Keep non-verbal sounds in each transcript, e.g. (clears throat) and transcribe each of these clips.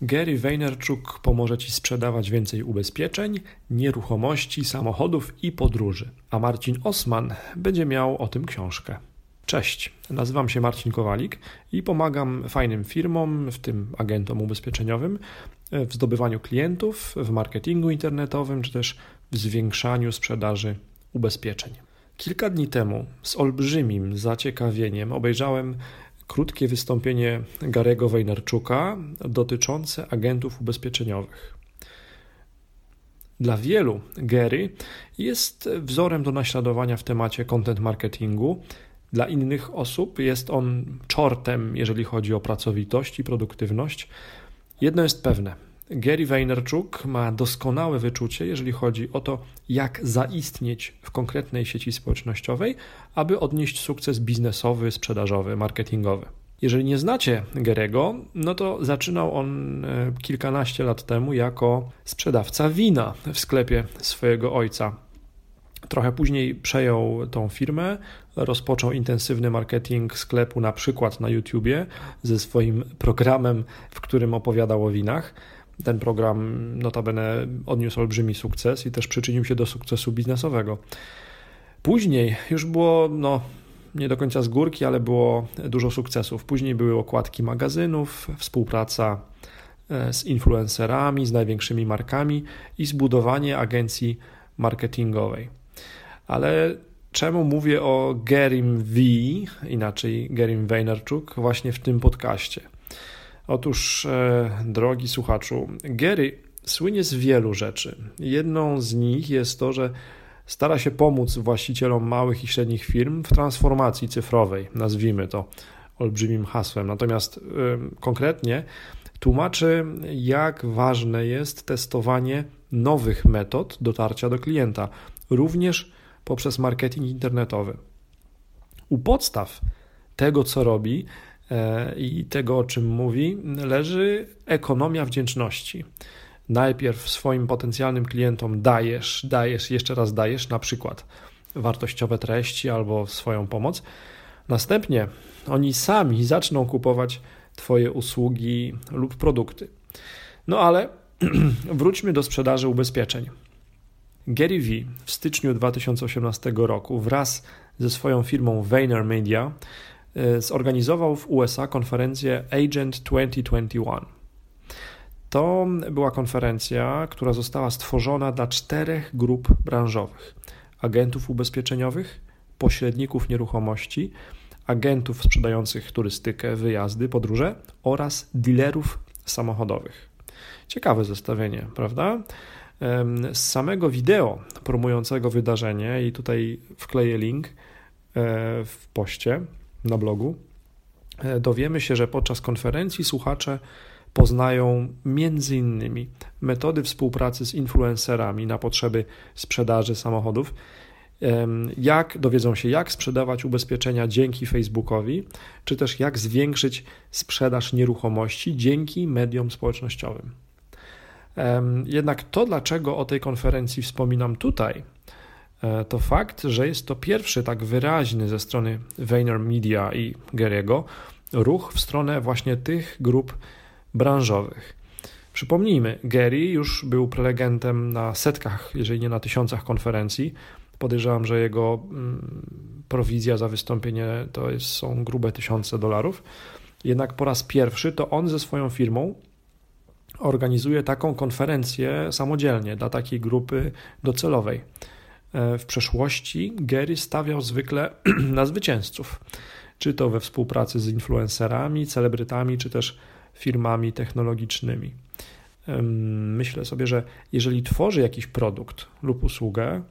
Gary Vaynerchuk pomoże Ci sprzedawać więcej ubezpieczeń, nieruchomości, samochodów i podróży, a Marcin Osman będzie miał o tym książkę. Cześć, nazywam się Marcin Kowalik i pomagam fajnym firmom, w tym agentom ubezpieczeniowym, w zdobywaniu klientów, w marketingu internetowym czy też w zwiększaniu sprzedaży ubezpieczeń. Kilka dni temu z olbrzymim zaciekawieniem obejrzałem krótkie wystąpienie Garego Wejnarczuka dotyczące agentów ubezpieczeniowych. Dla wielu Gary jest wzorem do naśladowania w temacie content marketingu. Dla innych osób jest on czortem, jeżeli chodzi o pracowitość i produktywność. Jedno jest pewne: Gary Vaynerchuk ma doskonałe wyczucie, jeżeli chodzi o to, jak zaistnieć w konkretnej sieci społecznościowej, aby odnieść sukces biznesowy, sprzedażowy, marketingowy. Jeżeli nie znacie Gerego, no to zaczynał on e, kilkanaście lat temu jako sprzedawca wina w sklepie swojego ojca. Trochę później przejął tą firmę, rozpoczął intensywny marketing sklepu, na przykład na YouTubie, ze swoim programem, w którym opowiadał o winach. Ten program notabene odniósł olbrzymi sukces i też przyczynił się do sukcesu biznesowego. Później już było no, nie do końca z górki, ale było dużo sukcesów. Później były okładki magazynów, współpraca e, z influencerami, z największymi markami i zbudowanie agencji marketingowej. Ale czemu mówię o Gerim V, inaczej Gerim Vaynerchuk, właśnie w tym podcaście? Otóż, e, drogi słuchaczu, Gary słynie z wielu rzeczy. Jedną z nich jest to, że stara się pomóc właścicielom małych i średnich firm w transformacji cyfrowej, nazwijmy to olbrzymim hasłem. Natomiast y, konkretnie tłumaczy, jak ważne jest testowanie nowych metod dotarcia do klienta, również poprzez marketing internetowy. U podstaw tego, co robi e, i tego, o czym mówi, leży ekonomia wdzięczności najpierw swoim potencjalnym klientom dajesz, dajesz, jeszcze raz dajesz, na przykład wartościowe treści albo swoją pomoc. Następnie oni sami zaczną kupować Twoje usługi lub produkty. No ale (clears throat) wróćmy do sprzedaży ubezpieczeń. Gary Vee w styczniu 2018 roku wraz ze swoją firmą Vayner Media e, zorganizował w USA konferencję Agent 2021. To była konferencja, która została stworzona dla czterech grup branżowych: agentów ubezpieczeniowych, pośredników nieruchomości, agentów sprzedających turystykę, wyjazdy, podróże oraz dealerów samochodowych. Ciekawe zestawienie, prawda? Z samego wideo promującego wydarzenie, i tutaj wkleję link e, w poście na blogu, e, dowiemy się, że podczas konferencji słuchacze poznają innymi metody współpracy z influencerami na potrzeby sprzedaży samochodów, jak dowiedzą się, jak sprzedawać ubezpieczenia dzięki Facebookowi, czy też jak zwiększyć sprzedaż nieruchomości dzięki mediom społecznościowym. Jednak to, dlaczego o tej konferencji wspominam tutaj, to fakt, że jest to pierwszy tak wyraźny ze strony Vayner Media i Gary'ego ruch w stronę właśnie tych grup branżowych. Przypomnijmy, Gary już był prelegentem na setkach, jeżeli nie na tysiącach konferencji. Podejrzewam, że jego mm, prowizja za wystąpienie to jest, są grube tysiące dolarów. Jednak po raz pierwszy to on ze swoją firmą organizuje taką konferencję samodzielnie dla takiej grupy docelowej. E, w przeszłości Gary stawiał zwykle (clears throat) na zwycięzców, czy to we współpracy z influencerami, celebrytami, czy też firmami technologicznymi. Myślę sobie, że jeżeli tworzy jakiś produkt lub usługę,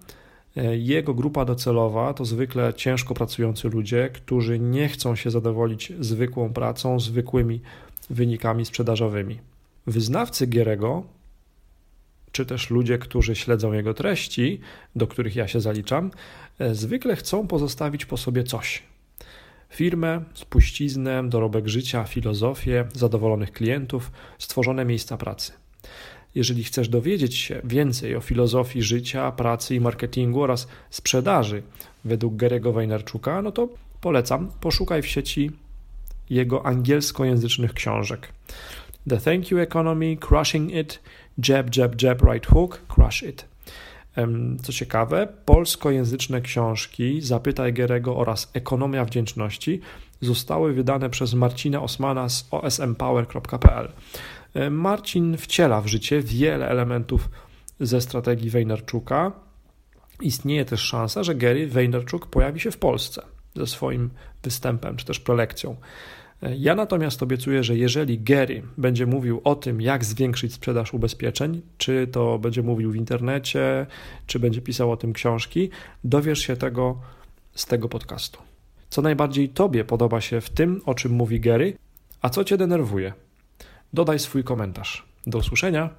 e, jego grupa docelowa to zwykle ciężko pracujący ludzie, którzy nie chcą się zadowolić zwykłą pracą, zwykłymi wynikami sprzedażowymi. Wyznawcy Gierego, czy też ludzie, którzy śledzą jego treści, do których ja się zaliczam, e, zwykle chcą pozostawić po sobie coś, Firmę, spuściznę, dorobek życia, filozofię, zadowolonych klientów, stworzone miejsca pracy. Jeżeli chcesz dowiedzieć się więcej o filozofii życia, pracy i marketingu oraz sprzedaży według Gary'ego Wejnarczuka, no to polecam, poszukaj w sieci jego angielskojęzycznych książek. The Thank You Economy, Crushing It, Jab, Jab, Jab, Right Hook, Crush It. Co ciekawe, polskojęzyczne książki Zapytaj Gerego oraz Ekonomia Wdzięczności zostały wydane przez Marcina Osmana z osmpower.pl. Marcin wciela w życie wiele elementów ze strategii Wejnerczuka. Istnieje też szansa, że Gary Vaynerchuk pojawi się w Polsce ze swoim występem czy też prelekcją. Ja natomiast obiecuję, że jeżeli Gary będzie mówił o tym, jak zwiększyć sprzedaż ubezpieczeń, czy to będzie mówił w internecie, czy będzie pisał o tym książki, dowiesz się tego z tego podcastu. Co najbardziej Tobie podoba się w tym, o czym mówi Gary, a co Cię denerwuje? Dodaj swój komentarz. Do usłyszenia.